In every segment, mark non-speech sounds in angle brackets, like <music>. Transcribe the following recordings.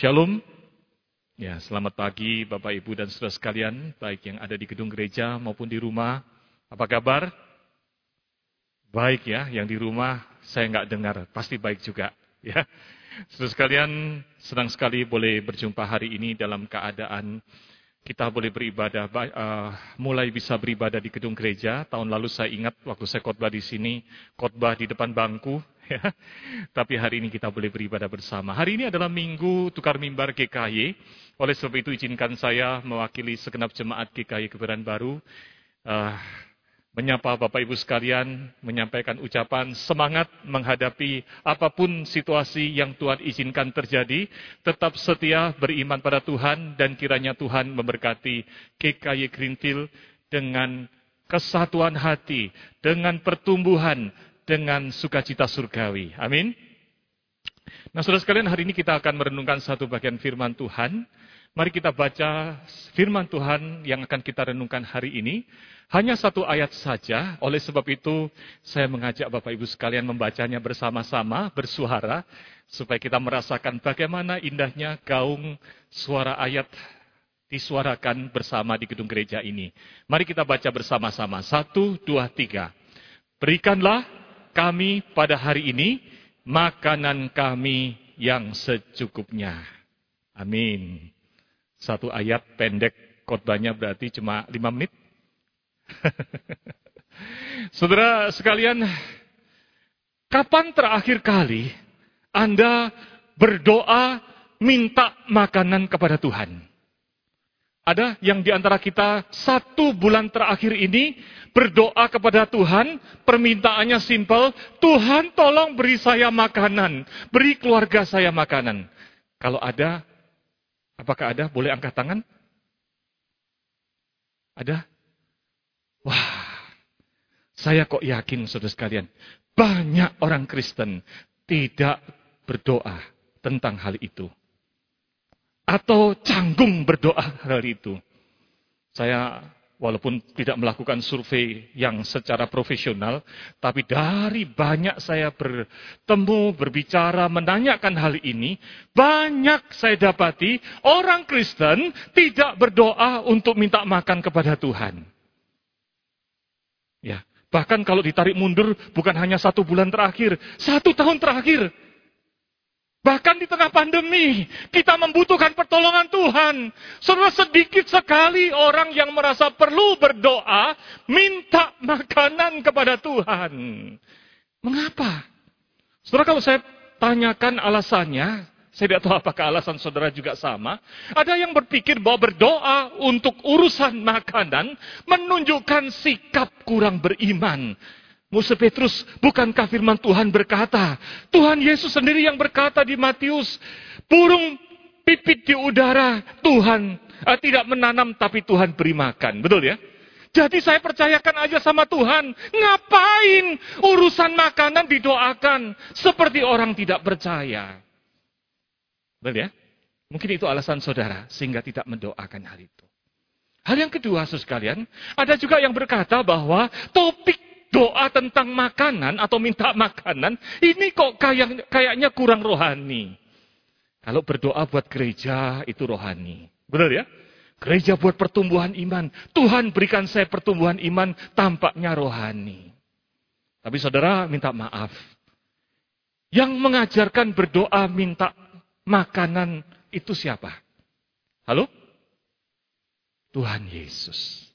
Shalom. Ya, selamat pagi Bapak Ibu dan saudara sekalian, baik yang ada di gedung gereja maupun di rumah. Apa kabar? Baik ya, yang di rumah saya nggak dengar, pasti baik juga. <laughs> Ya, saudara sekalian, senang sekali boleh berjumpa hari ini dalam keadaan kita boleh beribadah, uh, mulai bisa beribadah di gedung gereja. Tahun lalu saya ingat waktu saya khotbah di sini, khotbah di depan bangku, ya. Tapi hari ini kita boleh beribadah bersama. Hari ini adalah minggu tukar mimbar GKY. Oleh sebab itu izinkan saya mewakili segenap jemaat GKY Keberan Baru. Uh, menyapa Bapak Ibu sekalian, menyampaikan ucapan semangat menghadapi apa pun situasi yang Tuhan izinkan terjadi, tetap setia beriman pada Tuhan dan kiranya Tuhan memberkati GKY Greenfield dengan kesatuan hati, dengan pertumbuhan, dengan sukacita surgawi. Amin. Nah, saudara sekalian, hari ini kita akan merenungkan satu bagian firman Tuhan. Mari kita baca firman Tuhan yang akan kita renungkan hari ini. Hanya satu ayat saja, oleh sebab itu saya mengajak Bapak Ibu sekalian membacanya bersama-sama, bersuara, supaya kita merasakan bagaimana indahnya gaung suara ayat disuarakan bersama di gedung gereja ini. Mari kita baca bersama-sama. Satu, dua, tiga. Berikanlah kami pada hari ini makanan kami yang secukupnya. Amin. Satu ayat pendek khotbahnya berarti cuma lima menit. <laughs> Saudara sekalian, kapan terakhir kali Anda berdoa minta makanan kepada Tuhan? Ada yang di antara kita satu bulan terakhir ini berdoa kepada Tuhan, permintaannya simpel, Tuhan tolong beri saya makanan, beri keluarga saya makanan. Kalau ada, apakah ada? Boleh angkat tangan? Ada? Wah, saya kok yakin saudara sekalian, banyak orang Kristen tidak berdoa tentang hal itu atau canggung berdoa hari itu. Saya walaupun tidak melakukan survei yang secara profesional, tapi dari banyak saya bertemu, berbicara, menanyakan hal ini, banyak saya dapati orang Kristen tidak berdoa untuk minta makan kepada Tuhan. Ya, bahkan kalau ditarik mundur bukan hanya satu bulan terakhir, satu tahun terakhir, Bahkan di tengah pandemi, kita membutuhkan pertolongan Tuhan. Saudara sedikit sekali orang yang merasa perlu berdoa, minta makanan kepada Tuhan. Mengapa? Saudara kalau saya tanyakan alasannya, saya tidak tahu apakah alasan saudara juga sama. Ada yang berpikir bahwa berdoa untuk urusan makanan menunjukkan sikap kurang beriman. Musa Petrus, bukankah firman Tuhan berkata, Tuhan Yesus sendiri yang berkata di Matius, burung pipit di udara, Tuhan eh, tidak menanam tapi Tuhan beri makan. Betul ya? Jadi saya percayakan aja sama Tuhan. Ngapain urusan makanan didoakan seperti orang tidak percaya? Betul ya? Mungkin itu alasan saudara sehingga tidak mendoakan hal itu. Hal yang kedua, saudara sekalian, ada juga yang berkata bahwa topik doa tentang makanan atau minta makanan, ini kok kayak, kayaknya kurang rohani. Kalau berdoa buat gereja itu rohani. Benar ya? Gereja buat pertumbuhan iman. Tuhan berikan saya pertumbuhan iman tampaknya rohani. Tapi saudara minta maaf. Yang mengajarkan berdoa minta makanan itu siapa? Halo? Tuhan Yesus.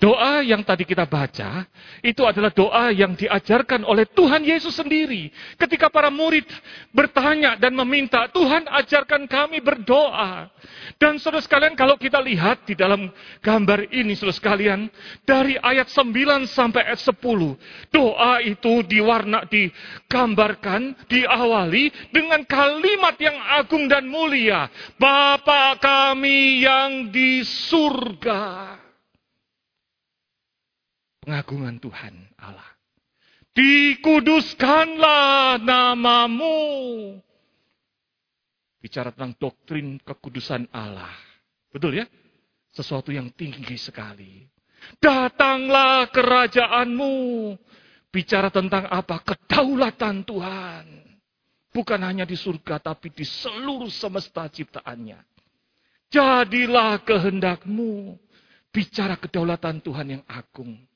Doa yang tadi kita baca, itu adalah doa yang diajarkan oleh Tuhan Yesus sendiri. Ketika para murid bertanya dan meminta, Tuhan ajarkan kami berdoa. Dan saudara sekalian, kalau kita lihat di dalam gambar ini, saudara sekalian, dari ayat 9 sampai ayat 10, doa itu diwarna, digambarkan, diawali dengan kalimat yang agung dan mulia. Bapa kami yang di surga pengagungan Tuhan Allah. Dikuduskanlah namamu. Bicara tentang doktrin kekudusan Allah. Betul ya? Sesuatu yang tinggi sekali. Datanglah kerajaanmu. Bicara tentang apa? Kedaulatan Tuhan. Bukan hanya di surga, tapi di seluruh semesta ciptaannya. Jadilah kehendakmu. Bicara kedaulatan Tuhan yang agung.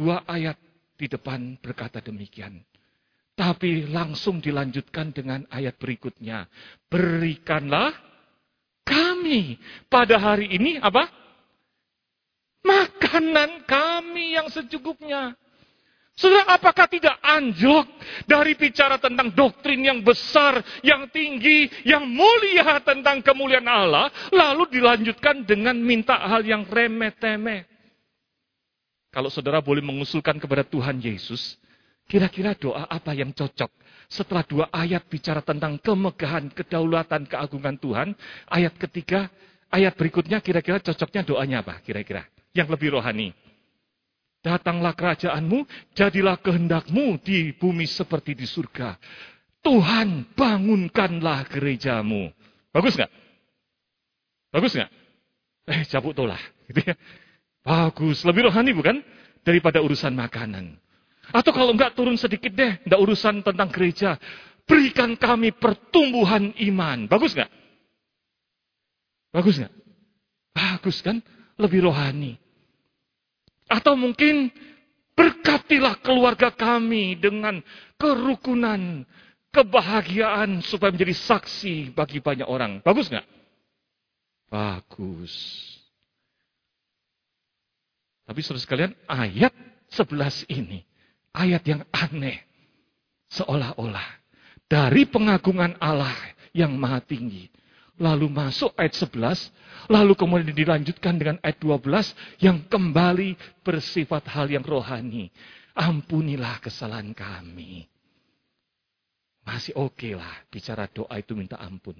Dua ayat di depan berkata demikian. Tapi langsung dilanjutkan dengan ayat berikutnya. Berikanlah kami pada hari ini apa? Makanan kami yang secukupnya. Saudara, apakah tidak anjlok dari bicara tentang doktrin yang besar, yang tinggi, yang mulia tentang kemuliaan Allah, lalu dilanjutkan dengan minta hal yang remeh-temeh? Kalau saudara boleh mengusulkan kepada Tuhan Yesus, kira-kira doa apa yang cocok? Setelah dua ayat bicara tentang kemegahan, kedaulatan, keagungan Tuhan, ayat ketiga, ayat berikutnya kira-kira cocoknya doanya apa? Kira-kira yang lebih rohani. Datanglah kerajaanmu, jadilah kehendakmu di bumi seperti di surga. Tuhan bangunkanlah gerejamu. Bagus nggak? Bagus nggak? Eh, cabut tolah. Gitu ya. Bagus, lebih rohani bukan? Daripada urusan makanan. Atau kalau enggak turun sedikit deh, enggak urusan tentang gereja. Berikan kami pertumbuhan iman. Bagus nggak? Bagus nggak? Bagus kan? Lebih rohani. Atau mungkin berkatilah keluarga kami dengan kerukunan, kebahagiaan supaya menjadi saksi bagi banyak orang. Bagus nggak? Bagus. Tapi saudara sekalian, ayat 11 ini, ayat yang aneh. Seolah-olah dari pengagungan Allah yang maha tinggi. Lalu masuk ayat 11, Lalu kemudian dilanjutkan dengan ayat 12 yang kembali bersifat hal yang rohani. Ampunilah kesalahan kami. Masih oke okay lah bicara doa itu minta ampun.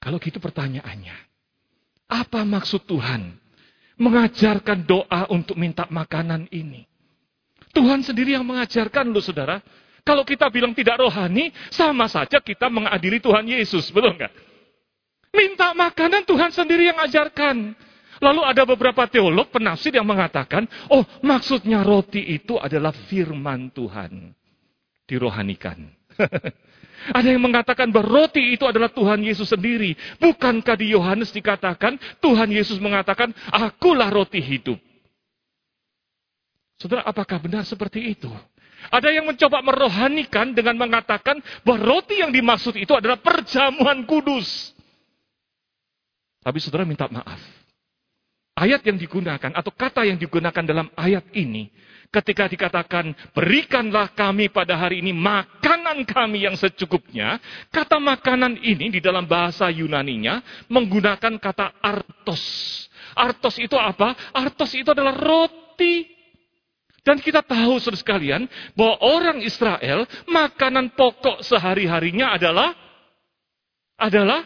Kalau gitu pertanyaannya, apa maksud Tuhan mengajarkan doa untuk minta makanan ini? Tuhan sendiri yang mengajarkan loh saudara. Kalau kita bilang tidak rohani, sama saja kita mengadili Tuhan Yesus, betul nggak? Minta makanan Tuhan sendiri yang ajarkan. Lalu ada beberapa teolog penafsir yang mengatakan, oh maksudnya roti itu adalah firman Tuhan. Dirohanikan. <laughs> ada yang mengatakan bahwa roti itu adalah Tuhan Yesus sendiri. Bukankah di Yohanes dikatakan, Tuhan Yesus mengatakan, akulah roti hidup. Saudara, apakah benar seperti itu? Ada yang mencoba merohanikan dengan mengatakan bahwa roti yang dimaksud itu adalah perjamuan kudus. Tapi saudara minta maaf. Ayat yang digunakan atau kata yang digunakan dalam ayat ini ketika dikatakan berikanlah kami pada hari ini makanan kami yang secukupnya, kata makanan ini di dalam bahasa Yunaninya menggunakan kata artos. Artos itu apa? Artos itu adalah roti. Dan kita tahu saudara sekalian bahwa orang Israel makanan pokok sehari-harinya adalah adalah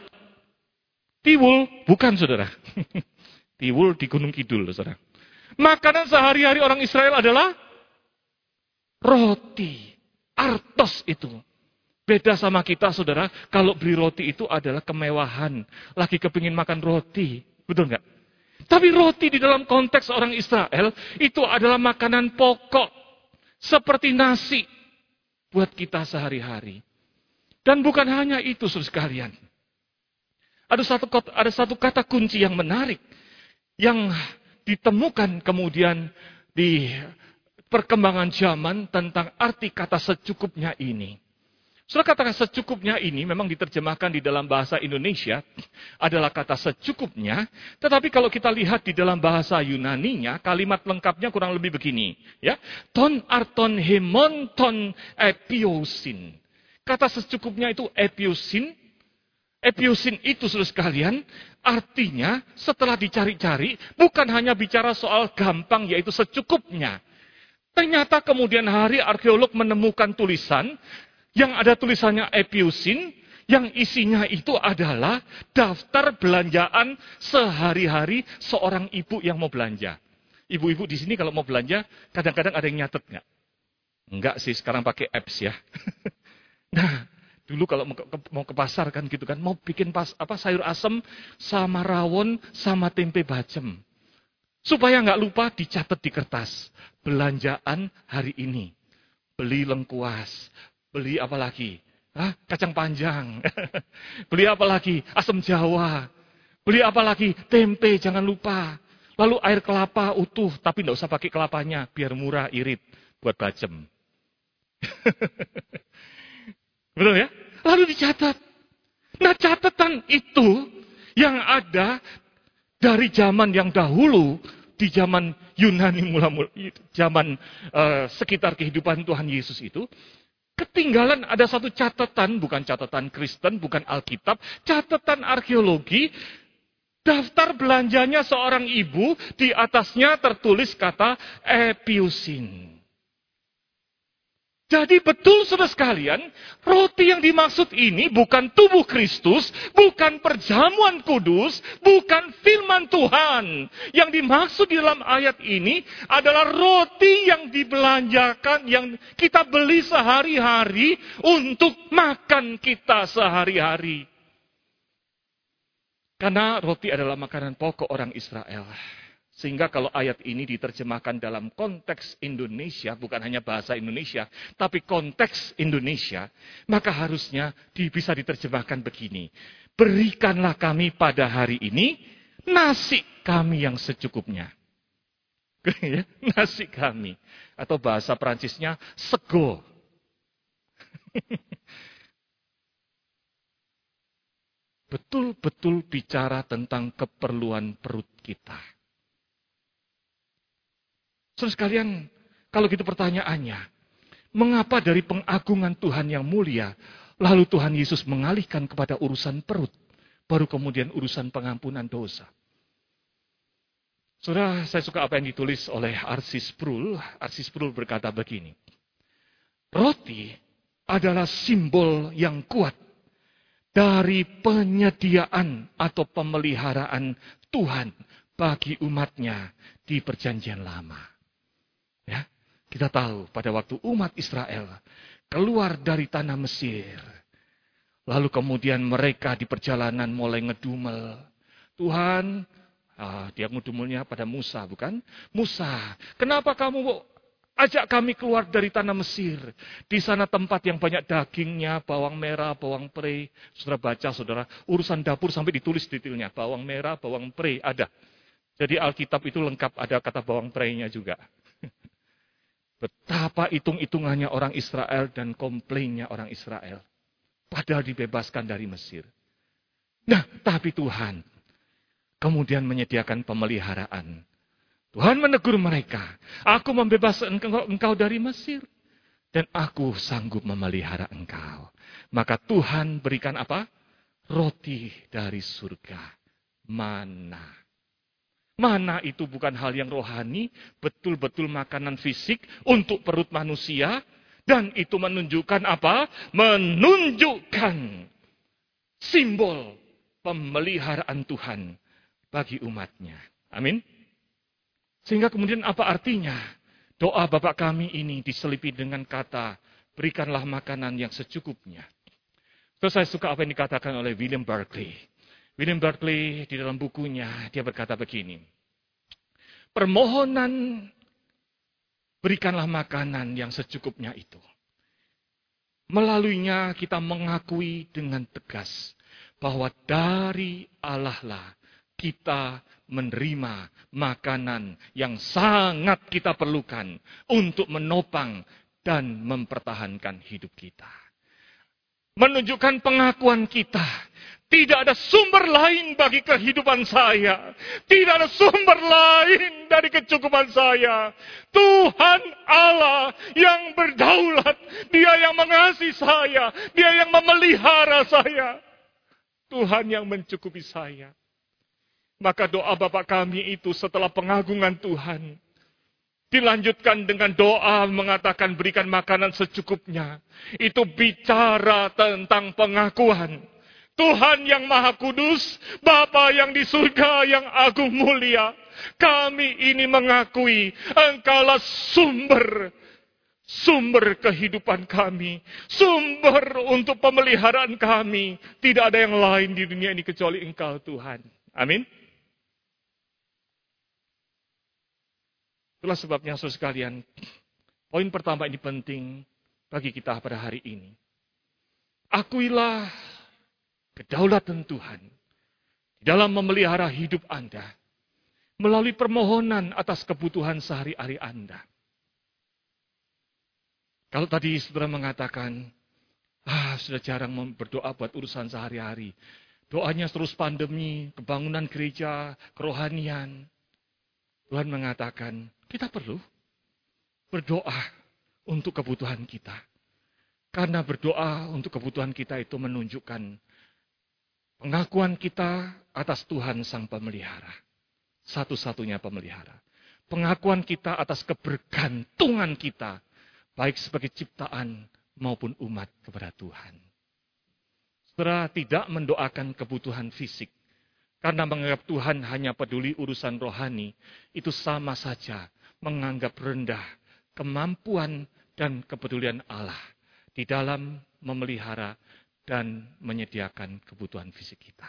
Tiwul, bukan saudara. <laughs> Tiwul di Gunung Kidul, saudara. Makanan sehari-hari orang Israel adalah roti. Artos itu. Beda sama kita, saudara. Kalau beli roti itu adalah kemewahan. Lagi kepingin makan roti. Betul nggak? Tapi roti di dalam konteks orang Israel itu adalah makanan pokok. Seperti nasi. Buat kita sehari-hari. Dan bukan hanya itu, saudara sekalian. Ada satu, ada satu kata kunci yang menarik yang ditemukan kemudian di perkembangan zaman tentang arti kata secukupnya ini. Sudah kata secukupnya ini memang diterjemahkan di dalam bahasa Indonesia adalah kata secukupnya, tetapi kalau kita lihat di dalam bahasa Yunaninya, kalimat lengkapnya kurang lebih begini, ya. Ton arton hemon ton epiosin. Kata secukupnya itu epiosin, Epiusin itu sudah sekalian, artinya setelah dicari-cari, bukan hanya bicara soal gampang, yaitu secukupnya. Ternyata kemudian hari arkeolog menemukan tulisan, yang ada tulisannya epiusin, yang isinya itu adalah daftar belanjaan sehari-hari seorang ibu yang mau belanja. Ibu-ibu di sini kalau mau belanja, kadang-kadang ada yang nyatet nggak? Enggak sih, sekarang pakai apps ya. <laughs> nah, Dulu kalau mau ke pasar kan gitu kan, mau bikin pas apa sayur asem sama rawon sama tempe bacem. Supaya nggak lupa dicatat di kertas. Belanjaan hari ini. Beli lengkuas, Beli apa lagi? Hah? Kacang panjang. <laughs> Beli apa lagi? Asam jawa. Beli apa lagi? Tempe, jangan lupa. Lalu air kelapa utuh, tapi tidak usah pakai kelapanya, biar murah, irit, buat bacem. <laughs> Betul ya? Lalu dicatat. Nah catatan itu yang ada dari zaman yang dahulu, di zaman Yunani mula, -mula zaman uh, sekitar kehidupan Tuhan Yesus itu, ketinggalan ada satu catatan, bukan catatan Kristen, bukan Alkitab, catatan arkeologi, daftar belanjanya seorang ibu, di atasnya tertulis kata epiusin. Jadi betul saudara sekalian, roti yang dimaksud ini bukan tubuh Kristus, bukan perjamuan kudus, bukan firman Tuhan. Yang dimaksud di dalam ayat ini adalah roti yang dibelanjakan, yang kita beli sehari-hari untuk makan kita sehari-hari. Karena roti adalah makanan pokok orang Israel. Sehingga kalau ayat ini diterjemahkan dalam konteks Indonesia, bukan hanya bahasa Indonesia, tapi konteks Indonesia, maka harusnya bisa diterjemahkan begini. Berikanlah kami pada hari ini nasi kami yang secukupnya. <laughs> Ya, nasi kami. Atau bahasa Perancisnya sego. <laughs> Betul-betul bicara tentang keperluan perut kita. Saudara sekalian, kalau gitu pertanyaannya, mengapa dari pengagungan Tuhan yang mulia, lalu Tuhan Yesus mengalihkan kepada urusan perut, baru kemudian urusan pengampunan dosa? Saudara, saya suka apa yang ditulis oleh Arsis Prul. Arsis Prul berkata begini, Roti adalah simbol yang kuat dari penyediaan atau pemeliharaan Tuhan bagi umatnya di perjanjian lama. Ya, kita tahu pada waktu umat Israel keluar dari tanah Mesir. Lalu kemudian mereka di perjalanan mulai ngedumel. Tuhan, ah, dia ngedumelnya pada Musa, bukan? Musa, kenapa kamu ajak kami keluar dari tanah Mesir? Di sana tempat yang banyak dagingnya, bawang merah, bawang pre. Saudara baca, saudara, urusan dapur sampai ditulis detailnya. Bawang merah, bawang pre, ada. Jadi Alkitab itu lengkap, ada kata bawang pre-nya juga. Betapa hitung-hitungannya orang Israel dan komplainnya orang Israel. Padahal dibebaskan dari Mesir. Nah, tapi Tuhan kemudian menyediakan pemeliharaan. Tuhan menegur mereka, aku membebaskan engkau, dari Mesir. Dan aku sanggup memelihara engkau. Maka Tuhan berikan apa? Roti dari surga. Mana. Mana itu bukan hal yang rohani, betul-betul makanan fisik untuk perut manusia. Dan itu menunjukkan apa? Menunjukkan simbol pemeliharaan Tuhan bagi umatnya. Amin. Sehingga kemudian apa artinya? Doa Bapak kami ini diselipi dengan kata, berikanlah makanan yang secukupnya. Terus saya suka apa yang dikatakan oleh William Barclay. William Barclay di dalam bukunya, dia berkata begini. Permohonan berikanlah makanan yang secukupnya itu. Melaluinya kita mengakui dengan tegas bahwa dari Allah lah kita menerima makanan yang sangat kita perlukan untuk menopang dan mempertahankan hidup kita. Menunjukkan pengakuan kita tidak ada sumber lain bagi kehidupan saya. Tidak ada sumber lain dari kecukupan saya. Tuhan Allah yang berdaulat. Dia yang mengasihi saya. Dia yang memelihara saya. Tuhan yang mencukupi saya. Maka doa Bapak kami itu setelah pengagungan Tuhan. Dilanjutkan dengan doa mengatakan berikan makanan secukupnya. Itu bicara tentang pengakuan Tuhan yang Maha Kudus, Bapa yang di surga yang agung mulia, kami ini mengakui Engkaulah sumber sumber kehidupan kami, sumber untuk pemeliharaan kami. Tidak ada yang lain di dunia ini kecuali Engkau Tuhan. Amin. Itulah sebabnya saudara sekalian, poin pertama ini penting. bagi kita pada hari ini. Akuilah kedaulatan Tuhan dalam memelihara hidup Anda melalui permohonan atas kebutuhan sehari-hari Anda. Kalau tadi saudara mengatakan, ah sudah jarang berdoa buat urusan sehari-hari. Doanya terus pandemi, kebangunan gereja, kerohanian. Tuhan mengatakan, kita perlu berdoa untuk kebutuhan kita. Karena berdoa untuk kebutuhan kita itu menunjukkan pengakuan kita atas Tuhan Sang Pemelihara. Satu-satunya pemelihara. Pengakuan kita atas kebergantungan kita baik sebagai ciptaan maupun umat kepada Tuhan. Saudara tidak mendoakan kebutuhan fisik karena menganggap Tuhan hanya peduli urusan rohani, itu sama saja menganggap rendah kemampuan dan kepedulian Allah di dalam memelihara dan menyediakan kebutuhan fisik kita.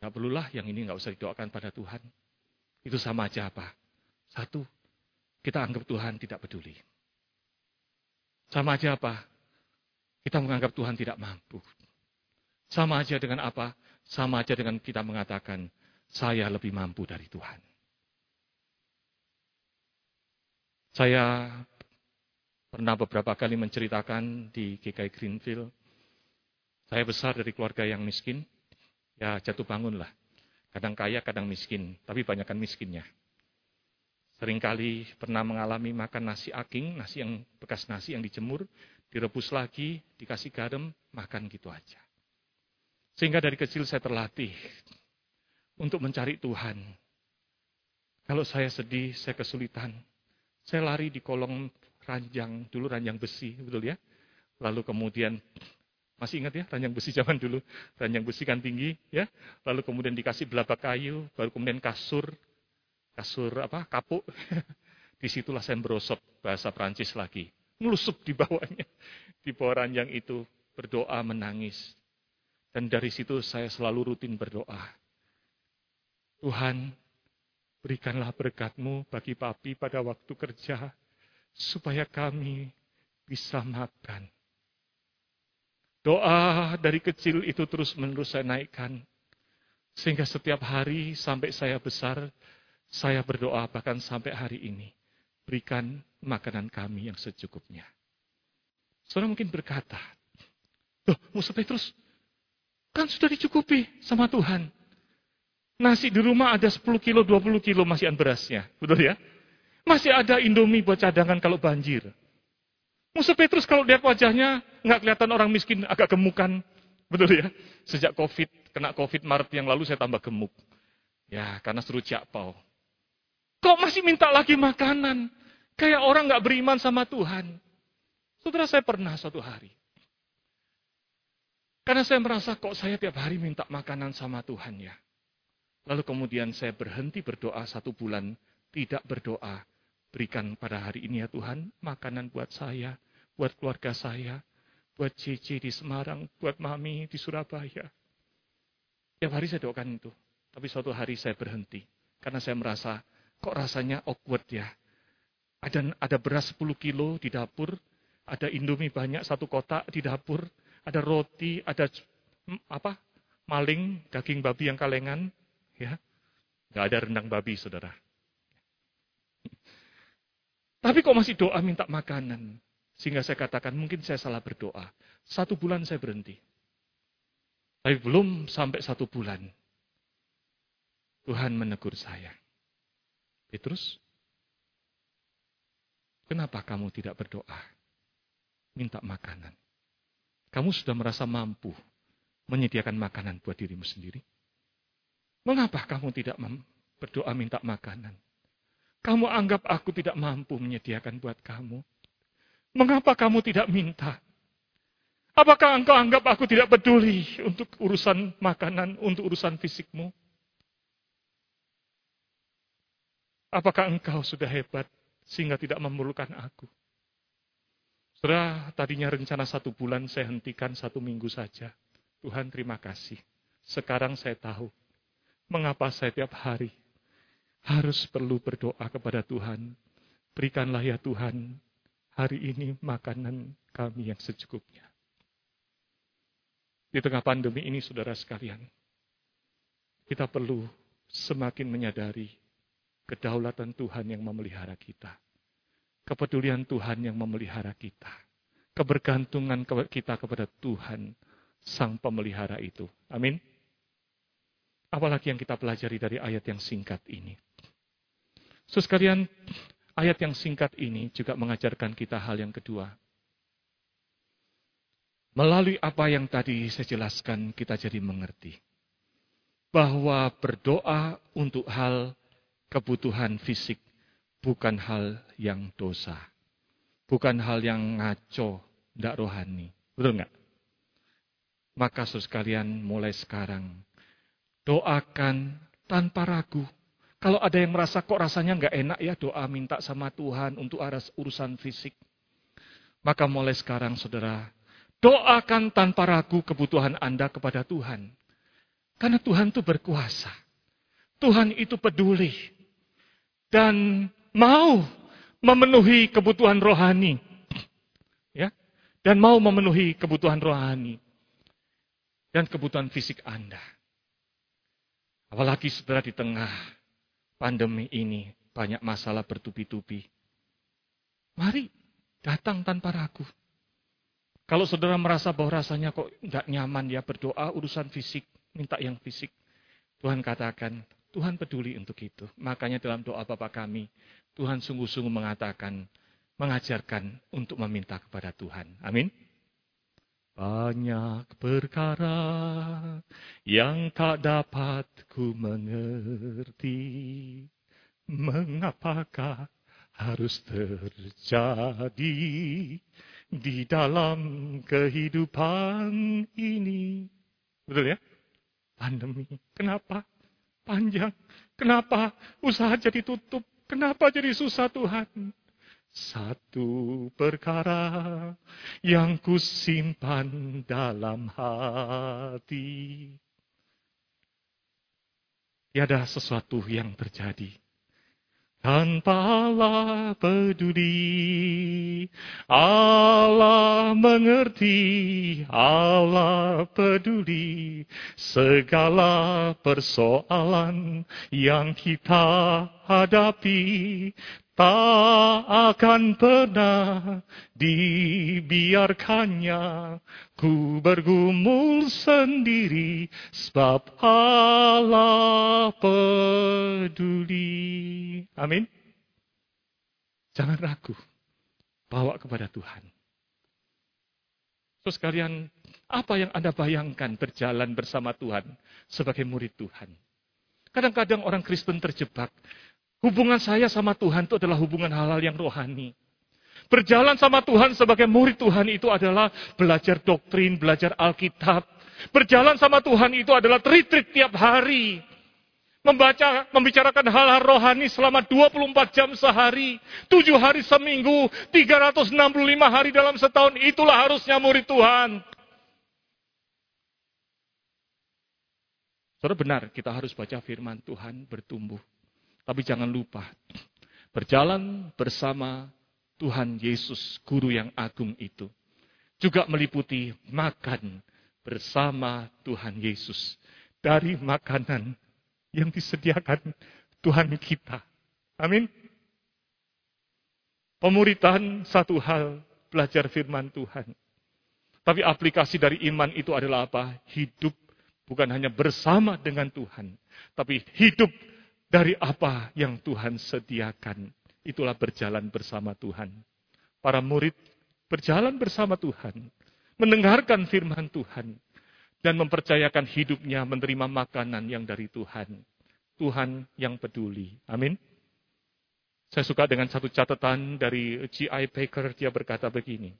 Tidak perlulah yang ini nggak usah didoakan pada Tuhan. Itu sama aja apa? Satu, kita anggap Tuhan tidak peduli. Sama aja apa? Kita menganggap Tuhan tidak mampu. Sama aja dengan apa? Sama aja dengan kita mengatakan, saya lebih mampu dari Tuhan. Saya pernah beberapa kali menceritakan di GKI Greenfield, saya besar dari keluarga yang miskin, ya jatuh bangun lah. Kadang kaya, kadang miskin, tapi banyakkan miskinnya. Seringkali pernah mengalami makan nasi aking, nasi yang bekas nasi yang dijemur, direbus lagi, dikasih garam, makan gitu aja. Sehingga dari kecil saya terlatih untuk mencari Tuhan. Kalau saya sedih, saya kesulitan, saya lari di kolong ranjang, dulu ranjang besi, betul ya? Lalu kemudian masih ingat ya ranjang besi zaman dulu, ranjang besi kan tinggi ya. Lalu kemudian dikasih belabak kayu, baru kemudian kasur, kasur apa kapuk. <laughs> Di situlah saya merosot bahasa Prancis lagi. Ngelusup di bawahnya. Di bawah ranjang itu berdoa menangis. Dan dari situ saya selalu rutin berdoa. Tuhan, berikanlah berkatmu bagi papi pada waktu kerja. Supaya kami bisa makan. Doa dari kecil itu terus menerus saya naikkan. Sehingga setiap hari sampai saya besar, saya berdoa bahkan sampai hari ini. Berikan makanan kami yang secukupnya. Saudara mungkin berkata, Loh, Musa Petrus, kan sudah dicukupi sama Tuhan. Nasi di rumah ada 10 kilo, 20 kilo masih berasnya. Betul ya? Masih ada indomie buat cadangan kalau banjir. Musa Petrus kalau lihat wajahnya, nggak kelihatan orang miskin, agak gemukan. Betul ya? Sejak COVID, kena COVID Maret yang lalu saya tambah gemuk. Ya, karena seru jakpau. Kok masih minta lagi makanan? Kayak orang gak beriman sama Tuhan. Saudara saya pernah suatu hari. Karena saya merasa kok saya tiap hari minta makanan sama Tuhan ya. Lalu kemudian saya berhenti berdoa satu bulan. Tidak berdoa. Berikan pada hari ini ya Tuhan makanan buat saya. Buat keluarga saya. Buat Cici di Semarang. Buat Mami di Surabaya. Tiap hari saya doakan itu. Tapi suatu hari saya berhenti. Karena saya merasa Kok rasanya awkward ya? Ada ada beras 10 kilo di dapur, ada indomie banyak satu kotak di dapur, ada roti, ada apa? Maling, daging babi yang kalengan, ya. Gak ada rendang babi, saudara. Tapi kok masih doa minta makanan? Sehingga saya katakan mungkin saya salah berdoa. Satu bulan saya berhenti. Tapi belum sampai satu bulan. Tuhan menegur saya. Petrus, kenapa kamu tidak berdoa? Minta makanan. Kamu sudah merasa mampu menyediakan makanan buat dirimu sendiri. Mengapa kamu tidak berdoa minta makanan? Kamu anggap aku tidak mampu menyediakan buat kamu. Mengapa kamu tidak minta? Apakah engkau anggap aku tidak peduli untuk urusan makanan, untuk urusan fisikmu? Apakah engkau sudah hebat sehingga tidak memerlukan aku? Saudara, tadinya rencana satu bulan saya hentikan satu minggu saja. Tuhan terima kasih. Sekarang saya tahu mengapa saya tiap hari harus perlu berdoa kepada Tuhan. Berikanlah ya Tuhan hari ini makanan kami yang secukupnya. Di tengah pandemi ini, saudara sekalian, kita perlu semakin menyadari kedaulatan Tuhan yang memelihara kita. Kepedulian Tuhan yang memelihara kita. Kebergantungan kita kepada Tuhan, Sang Pemelihara itu. Amin. Apalagi yang kita pelajari dari ayat yang singkat ini. So sekalian, ayat yang singkat ini juga mengajarkan kita hal yang kedua. Melalui apa yang tadi saya jelaskan, kita jadi mengerti bahwa berdoa untuk hal kebutuhan fisik bukan hal yang dosa. Bukan hal yang ngaco, tidak rohani. Betul nggak? Maka saudara sekalian mulai sekarang, doakan tanpa ragu. Kalau ada yang merasa kok rasanya nggak enak ya doa minta sama Tuhan untuk urusan fisik. Maka mulai sekarang saudara, doakan tanpa ragu kebutuhan Anda kepada Tuhan. Karena Tuhan itu berkuasa. Tuhan itu peduli dan mau memenuhi kebutuhan rohani. Ya, dan mau memenuhi kebutuhan rohani dan kebutuhan fisik Anda. Apalagi setelah di tengah pandemi ini banyak masalah bertubi-tubi. Mari datang tanpa ragu. Kalau saudara merasa bahwa rasanya kok tidak nyaman ya berdoa urusan fisik, minta yang fisik. Tuhan katakan, Tuhan peduli untuk itu. Makanya dalam doa Bapa kami, Tuhan sungguh-sungguh mengatakan, mengajarkan untuk meminta kepada Tuhan. Amin. Banyak perkara yang tak dapat ku mengerti. Mengapakah harus terjadi di dalam kehidupan ini? Betul ya? Pandemi. Kenapa? panjang. Kenapa usaha jadi tutup? Kenapa jadi susah Tuhan? Satu perkara yang kusimpan dalam hati. Tiada sesuatu yang terjadi tanpa Allah peduli, Allah mengerti, Allah peduli. Segala persoalan yang kita hadapi tak akan pernah dibiarkannya ku bergumul sendiri sebab Allah peduli. Amin. Jangan ragu. Bawa kepada Tuhan. So sekalian, apa yang Anda bayangkan berjalan bersama Tuhan sebagai murid Tuhan? Kadang-kadang orang Kristen terjebak Hubungan saya sama Tuhan itu adalah hubungan halal yang rohani. Berjalan sama Tuhan sebagai murid Tuhan itu adalah belajar doktrin, belajar Alkitab. Berjalan sama Tuhan itu adalah retreat tiap hari. Membaca, membicarakan hal-hal rohani selama 24 jam sehari. 7 hari seminggu, 365 hari dalam setahun. Itulah harusnya murid Tuhan. Saudara benar, kita harus baca firman Tuhan bertumbuh. Tapi jangan lupa, berjalan bersama Tuhan Yesus, Guru yang agung itu. Juga meliputi makan bersama Tuhan Yesus. Dari makanan yang disediakan Tuhan kita. Amin. Pemuritan satu hal, belajar firman Tuhan. Tapi aplikasi dari iman itu adalah apa? Hidup bukan hanya bersama dengan Tuhan, tapi hidup dari apa yang Tuhan sediakan. Itulah berjalan bersama Tuhan. Para murid berjalan bersama Tuhan, mendengarkan firman Tuhan, dan mempercayakan hidupnya menerima makanan yang dari Tuhan. Tuhan yang peduli. Amin. Saya suka dengan satu catatan dari G.I. Baker, dia berkata begini.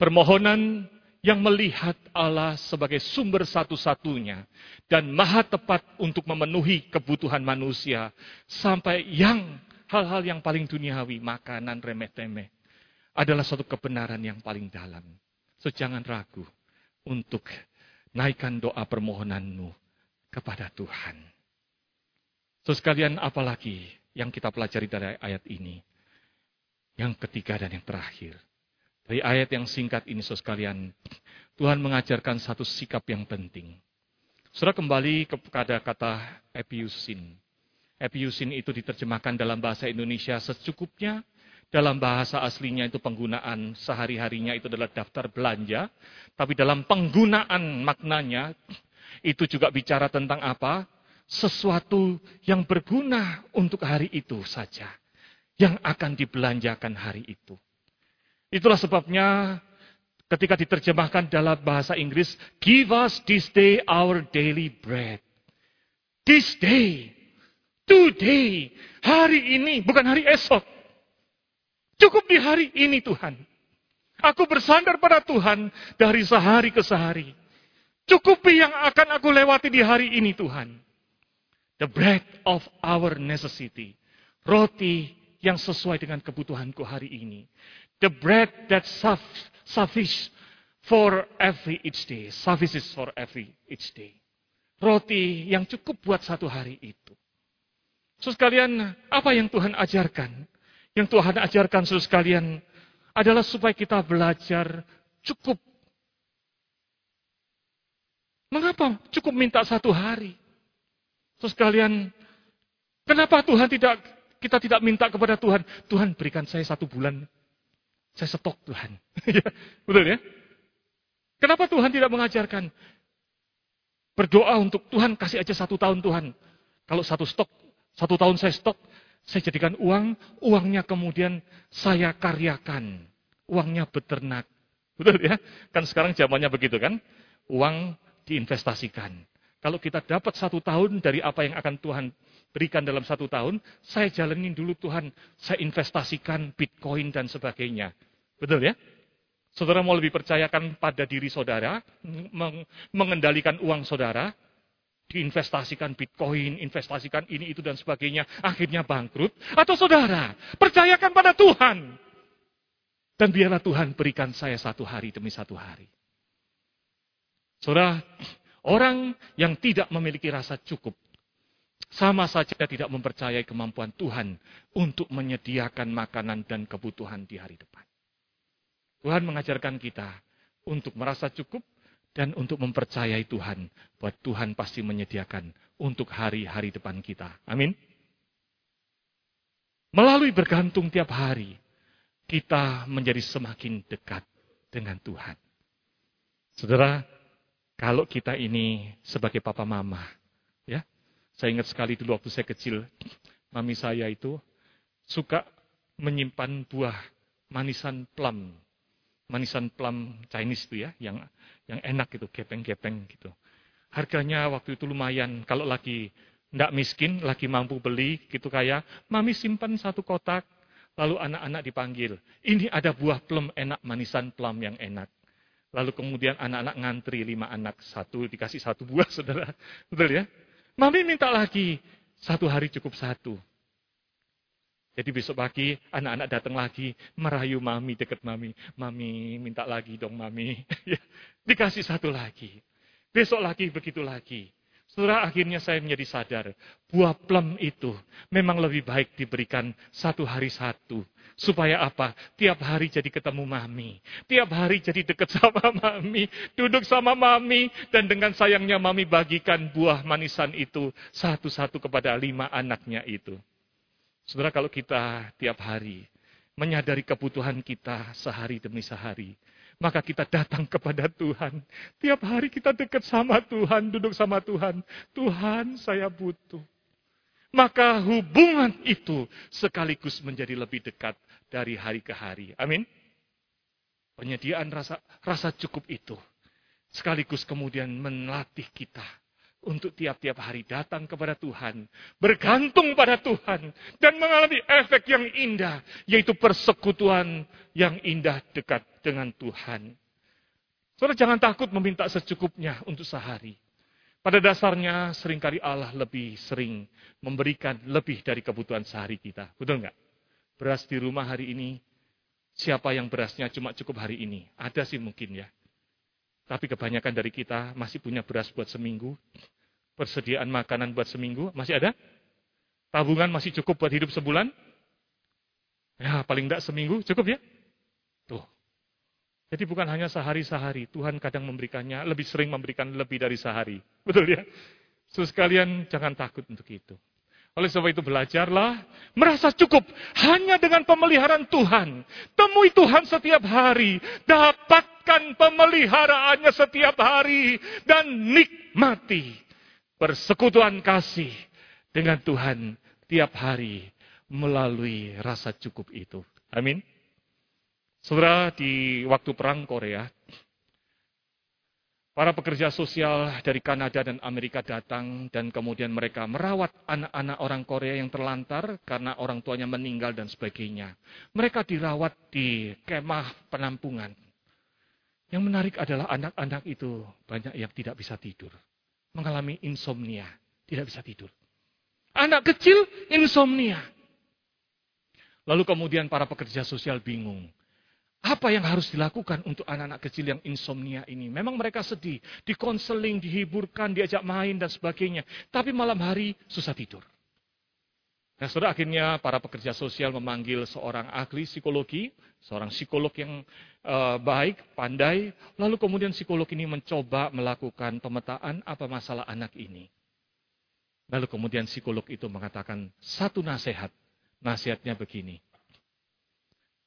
Permohonan yang melihat Allah sebagai sumber satu-satunya dan maha tepat untuk memenuhi kebutuhan manusia sampai yang hal-hal yang paling duniawi, makanan remeh-temeh adalah suatu kebenaran yang paling dalam. So jangan ragu untuk naikkan doa permohonanmu kepada Tuhan. So sekalian apalagi yang kita pelajari dari ayat ini? Yang ketiga dan yang terakhir. Dari ayat yang singkat ini, saudara sekalian, Tuhan mengajarkan satu sikap yang penting. Saudara kembali kepada kata epiusin. Epiusin itu diterjemahkan dalam bahasa Indonesia secukupnya. Dalam bahasa aslinya itu penggunaan sehari-harinya itu adalah daftar belanja. Tapi dalam penggunaan maknanya itu juga bicara tentang apa? Sesuatu yang berguna untuk hari itu saja. Yang akan dibelanjakan hari itu. Itulah sebabnya ketika diterjemahkan dalam bahasa Inggris, give us this day our daily bread. This day, today, hari ini, bukan hari esok. Cukup di hari ini Tuhan. Aku bersandar pada Tuhan dari sehari ke sehari. Cukupi yang akan aku lewati di hari ini Tuhan. The bread of our necessity. Roti yang sesuai dengan kebutuhanku hari ini. The bread that suffice for every each day. Suffices for every each day. Roti yang cukup buat satu hari itu. Saudara sekalian, apa yang Tuhan ajarkan? Yang Tuhan ajarkan saudara sekalian adalah supaya kita belajar cukup. Mengapa cukup minta satu hari? Saudara sekalian, kenapa Tuhan tidak kita tidak minta kepada Tuhan, Tuhan berikan saya satu bulan saya stok Tuhan. <laughs> Ya, betul ya? Kenapa Tuhan tidak mengajarkan? Berdoa untuk Tuhan kasih aja satu tahun Tuhan. Kalau satu stok, satu tahun saya stok, saya jadikan uang, uangnya kemudian saya karyakan. Uangnya beternak. Betul ya? Kan sekarang zamannya begitu kan? Uang diinvestasikan. Kalau kita dapat satu tahun dari apa yang akan Tuhan berikan dalam satu tahun, saya jalanin dulu Tuhan, saya investasikan Bitcoin dan sebagainya. Betul ya? Saudara mau lebih percayakan pada diri saudara, mengendalikan uang saudara, diinvestasikan Bitcoin, investasikan ini, itu, dan sebagainya, akhirnya bangkrut. Atau saudara, percayakan pada Tuhan. Dan biarlah Tuhan berikan saya satu hari demi satu hari. Saudara, orang yang tidak memiliki rasa cukup, sama saja tidak mempercayai kemampuan Tuhan untuk menyediakan makanan dan kebutuhan di hari depan. Tuhan mengajarkan kita untuk merasa cukup dan untuk mempercayai Tuhan bahwa Tuhan pasti menyediakan untuk hari-hari depan kita. Amin. Melalui bergantung tiap hari, kita menjadi semakin dekat dengan Tuhan. Saudara, kalau kita ini sebagai papa mama, ya, saya ingat sekali dulu waktu saya kecil, mami saya itu suka menyimpan buah manisan plum. Manisan plum Chinese itu ya, yang yang enak gitu, gepeng-gepeng gitu. Harganya waktu itu lumayan. Kalau lagi tidak miskin, lagi mampu beli gitu kayak, mami simpan satu kotak, lalu anak-anak dipanggil. Ini ada buah plum enak, manisan plum yang enak. Lalu kemudian anak-anak ngantri lima anak, satu dikasih satu buah, <laughs> saudara. Betul ya? Mami minta lagi. Satu hari cukup satu. Jadi besok pagi anak-anak datang lagi merayu mami dekat mami. Mami minta lagi dong mami. <laughs> Dikasih satu lagi. Besok lagi begitu lagi. Setelah akhirnya saya menjadi sadar. Buah plum itu memang lebih baik diberikan satu hari satu. Supaya apa? Tiap hari jadi ketemu mami. Tiap hari jadi dekat <laughs> sama mami. Duduk sama mami. Dan dengan sayangnya mami bagikan buah manisan itu. Satu-satu kepada lima anaknya itu. Saudara kalau kita tiap hari menyadari kebutuhan kita sehari demi sehari. Maka kita datang kepada Tuhan. Tiap hari kita dekat sama Tuhan, duduk sama Tuhan. Tuhan saya butuh maka hubungan itu sekaligus menjadi lebih dekat dari hari ke hari. Amin. Penyediaan rasa rasa cukup itu sekaligus kemudian melatih kita untuk tiap-tiap hari datang kepada Tuhan, bergantung pada Tuhan, dan mengalami efek yang indah, yaitu persekutuan yang indah dekat dengan Tuhan. Saudara jangan takut meminta secukupnya untuk sehari. Pada dasarnya sering kali Allah lebih sering memberikan lebih dari kebutuhan sehari kita. Betul nggak? Beras di rumah hari ini, siapa yang berasnya cuma cukup hari ini? Ada sih mungkin ya. Tapi kebanyakan dari kita masih punya beras buat seminggu. Persediaan makanan buat seminggu, masih ada? Tabungan masih cukup buat hidup sebulan? Ya, paling tidak seminggu cukup ya? Tuh. Jadi bukan hanya sehari-sehari, Tuhan kadang memberikannya, lebih sering memberikan lebih dari sehari. <laughs> Betul ya? So sekalian jangan takut untuk itu. Oleh sebab itu belajarlah merasa cukup hanya dengan pemeliharaan Tuhan. Temui Tuhan setiap hari, dapatkan pemeliharaannya setiap hari dan nikmati persekutuan kasih dengan Tuhan tiap hari melalui rasa cukup itu. Amin. Saudara, di waktu perang Korea, Para pekerja sosial dari Kanada dan Amerika datang dan kemudian mereka merawat anak-anak orang Korea yang terlantar karena orang tuanya meninggal dan sebagainya. Mereka dirawat di kemah penampungan. Yang menarik adalah anak-anak itu banyak yang tidak bisa tidur. Mengalami insomnia, tidak bisa tidur. Anak kecil insomnia. Lalu kemudian para pekerja sosial bingung. Apa yang harus dilakukan untuk anak-anak kecil yang insomnia ini? Memang mereka sedih, dikonseling, dihiburkan, diajak main dan sebagainya. Tapi malam hari susah tidur. Nah, saudara akhirnya para pekerja sosial memanggil seorang ahli psikologi, seorang psikolog yang uh, baik, pandai. Lalu kemudian psikolog ini mencoba melakukan pemetaan apa masalah anak ini. Lalu kemudian psikolog itu mengatakan satu nasihat. Nasihatnya begini.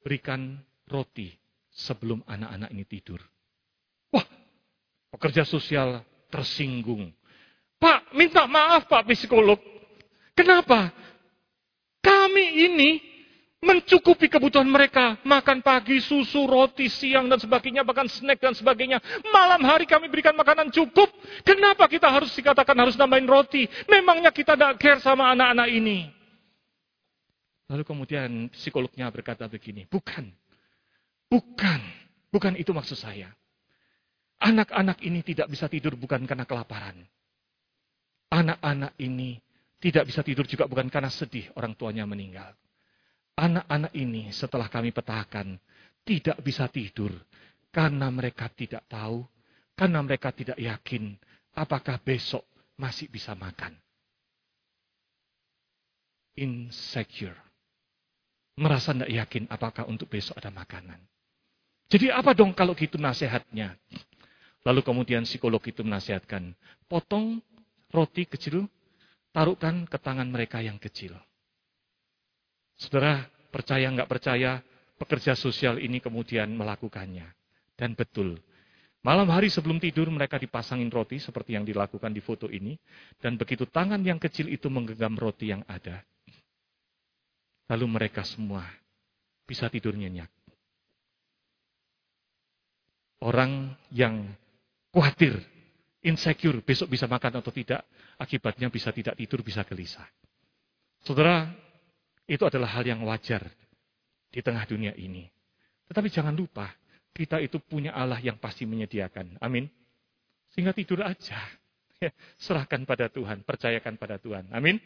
Berikan roti sebelum anak-anak ini tidur. Wah, pekerja sosial tersinggung. Pak, minta maaf Pak psikolog. Kenapa? Kami ini mencukupi kebutuhan mereka. Makan pagi, susu, roti, siang, dan sebagainya. Bahkan snack dan sebagainya. Malam hari kami berikan makanan cukup. Kenapa kita harus dikatakan harus nambahin roti? Memangnya kita tidak care sama anak-anak ini? Lalu kemudian psikolognya berkata begini, bukan. Bukan, bukan itu maksud saya. Anak-anak ini tidak bisa tidur bukan karena kelaparan. Anak-anak ini tidak bisa tidur juga bukan karena sedih orang tuanya meninggal. Anak-anak ini setelah kami petakan tidak bisa tidur karena mereka tidak tahu, karena mereka tidak yakin apakah besok masih bisa makan. Insecure. Merasa tidak yakin apakah untuk besok ada makanan. Jadi apa dong kalau gitu nasihatnya? Lalu kemudian psikolog itu menasihatkan, potong roti kecil, taruhkan ke tangan mereka yang kecil. Saudara, percaya nggak percaya, pekerja sosial ini kemudian melakukannya. Dan betul, malam hari sebelum tidur mereka dipasangin roti seperti yang dilakukan di foto ini. Dan begitu tangan yang kecil itu menggenggam roti yang ada. Lalu mereka semua bisa tidur nyenyak. Orang yang khawatir, insecure, besok bisa makan atau tidak, akibatnya bisa tidak tidur, bisa gelisah. Saudara, itu adalah hal yang wajar di tengah dunia ini. Tetapi jangan lupa, kita itu punya Allah yang pasti menyediakan. Amin. Sehingga tidur aja. Ya, serahkan pada Tuhan, percayakan pada Tuhan. Amin.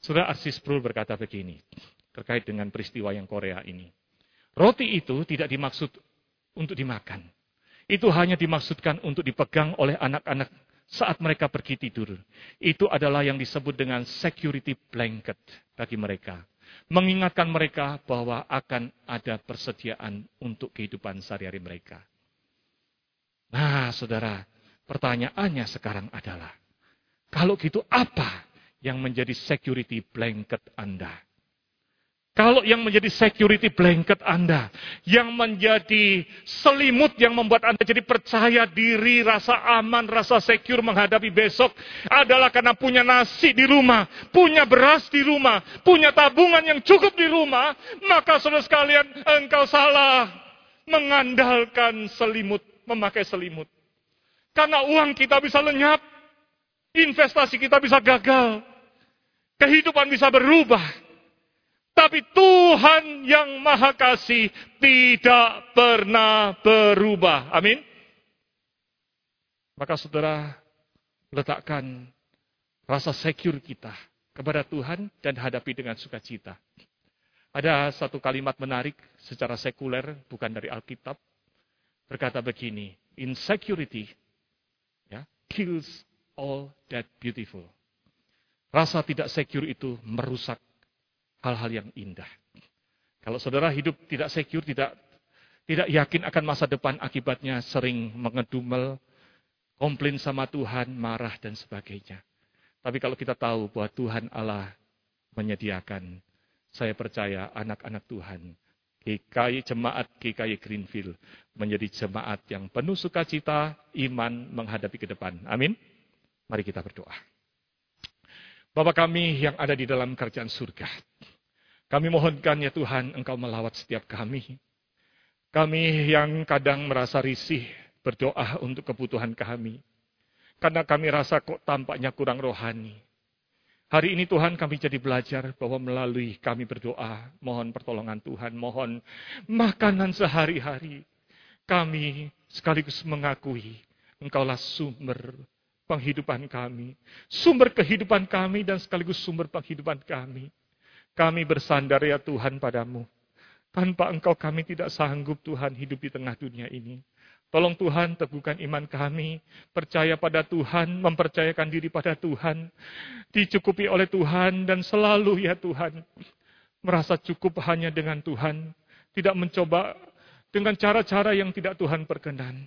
Saudara Arsis Prul berkata begini, terkait dengan peristiwa yang Korea ini. Roti itu tidak dimaksud untuk dimakan. Itu hanya dimaksudkan untuk dipegang oleh anak-anak saat mereka pergi tidur. Itu adalah yang disebut dengan security blanket bagi mereka. Mengingatkan mereka bahwa akan ada persediaan untuk kehidupan sehari-hari mereka. Nah, saudara, pertanyaannya sekarang adalah, kalau gitu apa yang menjadi security blanket Anda? Kalau yang menjadi security blanket Anda, yang menjadi selimut yang membuat Anda jadi percaya diri, rasa aman, rasa secure menghadapi besok adalah karena punya nasi di rumah, punya beras di rumah, punya tabungan yang cukup di rumah, maka saudara sekalian engkau salah mengandalkan selimut, memakai selimut. Karena uang kita bisa lenyap, investasi kita bisa gagal, kehidupan bisa berubah. Tapi Tuhan yang Maha Kasih tidak pernah berubah. Amin. Maka saudara, letakkan rasa secure kita kepada Tuhan dan hadapi dengan sukacita. Ada satu kalimat menarik secara sekuler, bukan dari Alkitab, berkata begini, insecurity ya, kills all that beautiful. Rasa tidak secure itu merusak hal-hal yang indah. Kalau saudara hidup tidak secure, tidak tidak yakin akan masa depan akibatnya sering mengedumel, komplain sama Tuhan, marah dan sebagainya. Tapi kalau kita tahu bahwa Tuhan Allah menyediakan, saya percaya anak-anak Tuhan, GKI Jemaat GKI Greenfield menjadi jemaat yang penuh sukacita, iman menghadapi ke depan. Amin. Mari kita berdoa. Bapak kami yang ada di dalam kerajaan surga, kami mohonkan ya Tuhan, Engkau melawat setiap kami. Kami yang kadang merasa risih berdoa untuk kebutuhan kami. Karena kami rasa kok tampaknya kurang rohani. Hari ini Tuhan kami jadi belajar bahwa melalui kami berdoa, mohon pertolongan Tuhan, mohon makanan sehari-hari. Kami sekaligus mengakui Engkaulah sumber penghidupan kami, sumber kehidupan kami dan sekaligus sumber penghidupan kami. Kami bersandar ya Tuhan padamu. Tanpa engkau kami tidak sanggup Tuhan hidup di tengah dunia ini. Tolong Tuhan teguhkan iman kami, percaya pada Tuhan, mempercayakan diri pada Tuhan, dicukupi oleh Tuhan dan selalu ya Tuhan, merasa cukup hanya dengan Tuhan, tidak mencoba dengan cara-cara yang tidak Tuhan perkenan.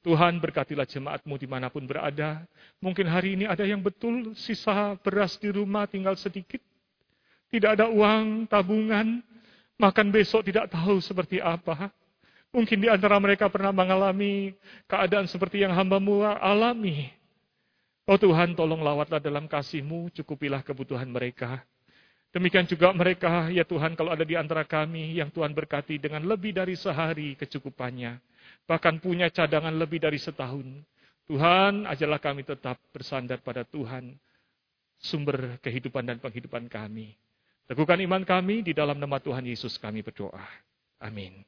Tuhan berkatilah jemaatmu di mana pun berada. Mungkin hari ini ada yang betul sisa beras di rumah tinggal sedikit tidak ada uang, tabungan, makan besok tidak tahu seperti apa. Mungkin di antara mereka pernah mengalami keadaan seperti yang hambamu alami. Oh Tuhan, tolong lawatlah dalam kasih-Mu, cukupilah kebutuhan mereka. Demikian juga mereka, ya Tuhan, kalau ada di antara kami yang Tuhan berkati dengan lebih dari sehari kecukupannya. Bahkan punya cadangan lebih dari setahun. Tuhan, ajalah kami tetap bersandar pada Tuhan, sumber kehidupan dan penghidupan kami. Teguhkan iman kami di dalam nama Tuhan Yesus kami berdoa. Amin.